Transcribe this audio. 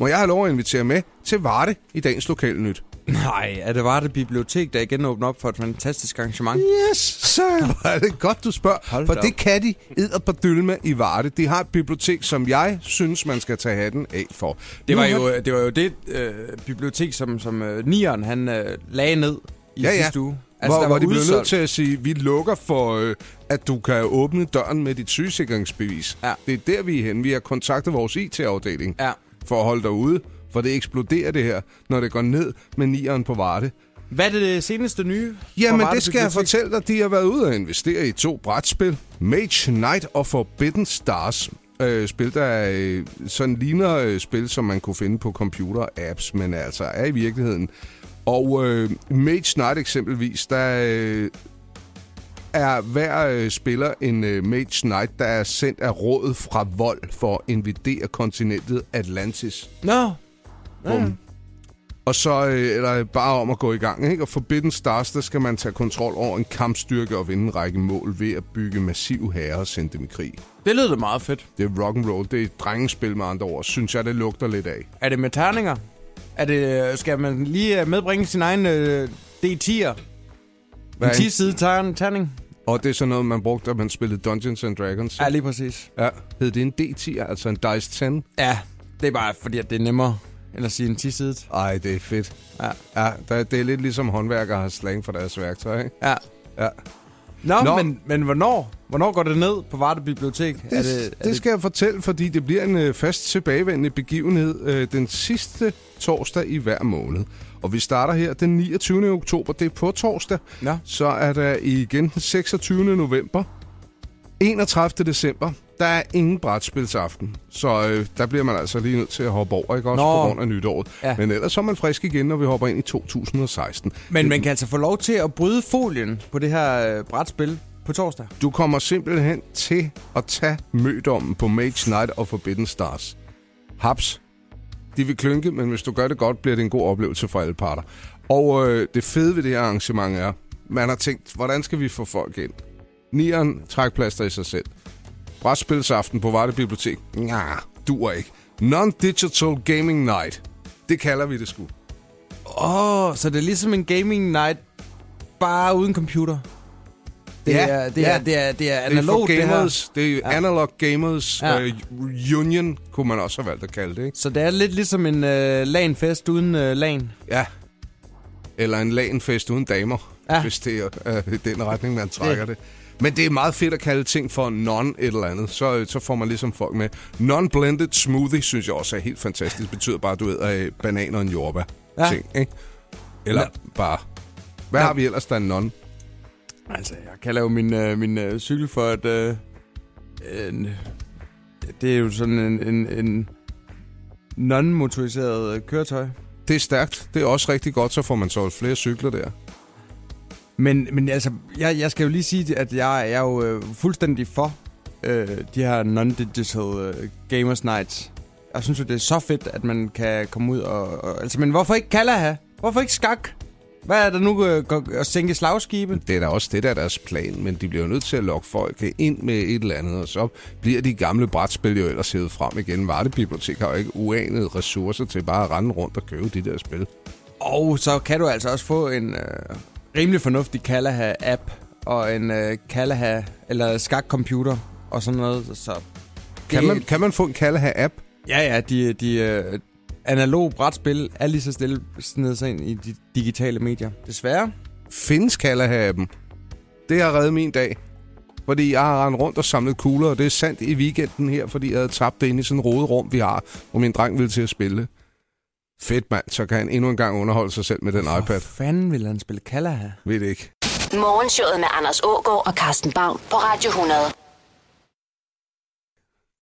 Må jeg have lov at invitere med til Varde i dagens lokale nyt? Nej, er det var det bibliotek, der igen åbner op for et fantastisk arrangement? Yes, så er det godt, du spørger. Hold for det op. kan de edder på dylme i Varde. De har et bibliotek, som jeg synes, man skal tage hatten af for. Det var jo har- det, var jo det øh, bibliotek, som, som øh, Nieren han øh, lagde ned i Ja, ja. sidste uge. Altså, hvor, der hvor var de blev nødt til at sige, vi lukker for, øh, at du kan åbne døren med dit sygesikringsbevis. Ja. Det er der, vi er henne. Vi har kontaktet vores IT-afdeling Ja. For at holde dig ude, for det eksploderer det her, når det går ned med nieren på Varde. Hvad er det seneste nye? Jamen, det skal jeg fortælle dig. De har været ude og investere i to brætspil. Mage Knight og Forbidden Stars. Øh, spil, der øh, sådan ligner øh, spil, som man kunne finde på computer-apps, men altså er i virkeligheden. Og øh, Mage Knight eksempelvis, der øh, er hver øh, spiller en øh, Mage Knight, der er sendt af rådet fra vold for at invadere kontinentet Atlantis. Nå. Bum. Og så øh, eller bare om at gå i gang. Ikke? Og Forbidden Stars, der skal man tage kontrol over en kampstyrke og vinde en række mål ved at bygge massive herrer og sende dem i krig. Det lyder da meget fedt. Det er rock and roll. Det er et drengespil med andre ord. Synes jeg, det lugter lidt af. Er det med terninger? Er det, skal man lige øh, medbringe sin egen øh, D10'er? Hvad En er 10-side tern- terning? Og det er sådan noget, man brugte, da man spillede Dungeons and Dragons. Ja, lige præcis. ja. Hed det en D10, altså en Dice 10? Ja, det er bare fordi, at det er nemmere end at sige en 10-sidet. Ej, det er fedt. Ja. Ja, der, det er lidt ligesom håndværkere har slang for deres værktøj, ikke? Ja. Ja. Nå, Nå. Men, men hvornår? Hvornår går det ned på Varde Bibliotek? Det, er det, er det skal jeg fortælle, fordi det bliver en øh, fast tilbagevendende begivenhed øh, den sidste torsdag i hver måned. Og vi starter her den 29. oktober, det er på torsdag. Ja. Så er der igen den 26. november, 31. december, der er ingen brætspilsaften. Så øh, der bliver man altså lige nødt til at hoppe over, ikke også Nå. på grund af nytåret. Ja. Men ellers så er man frisk igen, når vi hopper ind i 2016. Men man kan altså få lov til at bryde folien på det her øh, brætspil på torsdag. Du kommer simpelthen til at tage mødommen på Mage Knight og Forbidden Stars. Haps. De vil klynke, men hvis du gør det godt, bliver det en god oplevelse for alle parter. Og øh, det fede ved det her arrangement er, man har tænkt, hvordan skal vi få folk ind? Nieren trækplaster i sig selv. Brætspilsaften på Varde Bibliotek. Ja, duer ikke. Non-digital gaming night. Det kalder vi det sgu. Åh, oh, så det er ligesom en gaming night, bare uden computer. Det Ja, er, det, ja. er, det er, det er Det er for det, her. gamers. Det er Ja. Analog Gamers Ja. øh, Union, kunne man også have valgt at kalde det, ikke? Så det er lidt ligesom en øh, LAN-fest uden øh, LAN. Ja. Eller en lagenfest uden damer, ja. Hvis det er i den retning, man trækker det. det. Men det er meget fedt at kalde ting for non et eller andet. Så, øh, så får man ligesom folk med. Non-blended smoothie, synes jeg også er helt fantastisk. Det betyder bare, at du æder øh, bananer og en jordbær. Ja. Ting, ikke? Eller Ja. bare... Hvad Ja. har vi ellers, der er non? Altså, jeg kalder jo min, øh, min øh, cykel for et... Øh, en, det er jo sådan en, en, en non-motoriseret køretøj. Det er stærkt. Det er også rigtig godt, så får man så flere cykler der. Men, men altså, jeg, jeg skal jo lige sige, at jeg, jeg er jo øh, fuldstændig for øh, de her non-digital øh, gamers nights. Jeg synes jo, det er så fedt, at man kan komme ud og... og altså, men hvorfor ikke Kalaha? Hvorfor ikke skak? Hvad er der nu øh, at sænke slagskibe? Det er da også det, der er deres plan, men de bliver jo nødt til at lokke folk ind med et eller andet, og så bliver de gamle brætspil jo ellers hævet frem igen. Varde Bibliotek har jo ikke uanede ressourcer til bare at rende rundt og købe de der spil. Og så kan du altså også få en øh, rimelig fornuftig Kalaha-app og en øh, Kalaha eller skak-computer og sådan noget. Så Kan man, kan man få en Kalaha-app? Ja, ja, de, de øh, analoge brætspil er lige så stille snedet sig ind i de digitale medier. Desværre. Findes Kalaha-appen? Det har reddet min dag. Fordi jeg har rendt rundt og samlet kugler, og det er sandt i weekenden her, fordi jeg havde tabt det inde i sådan et rodet rum, vi har, hvor min dreng ville til at spille. Fedt mand, så kan han endnu en gang underholde sig selv med den iPad. Hvor fanden vil han spille Kalaha? Ved det ikke. Morgenshowet med Anders Ågaard og Carsten Baum på Radio 100.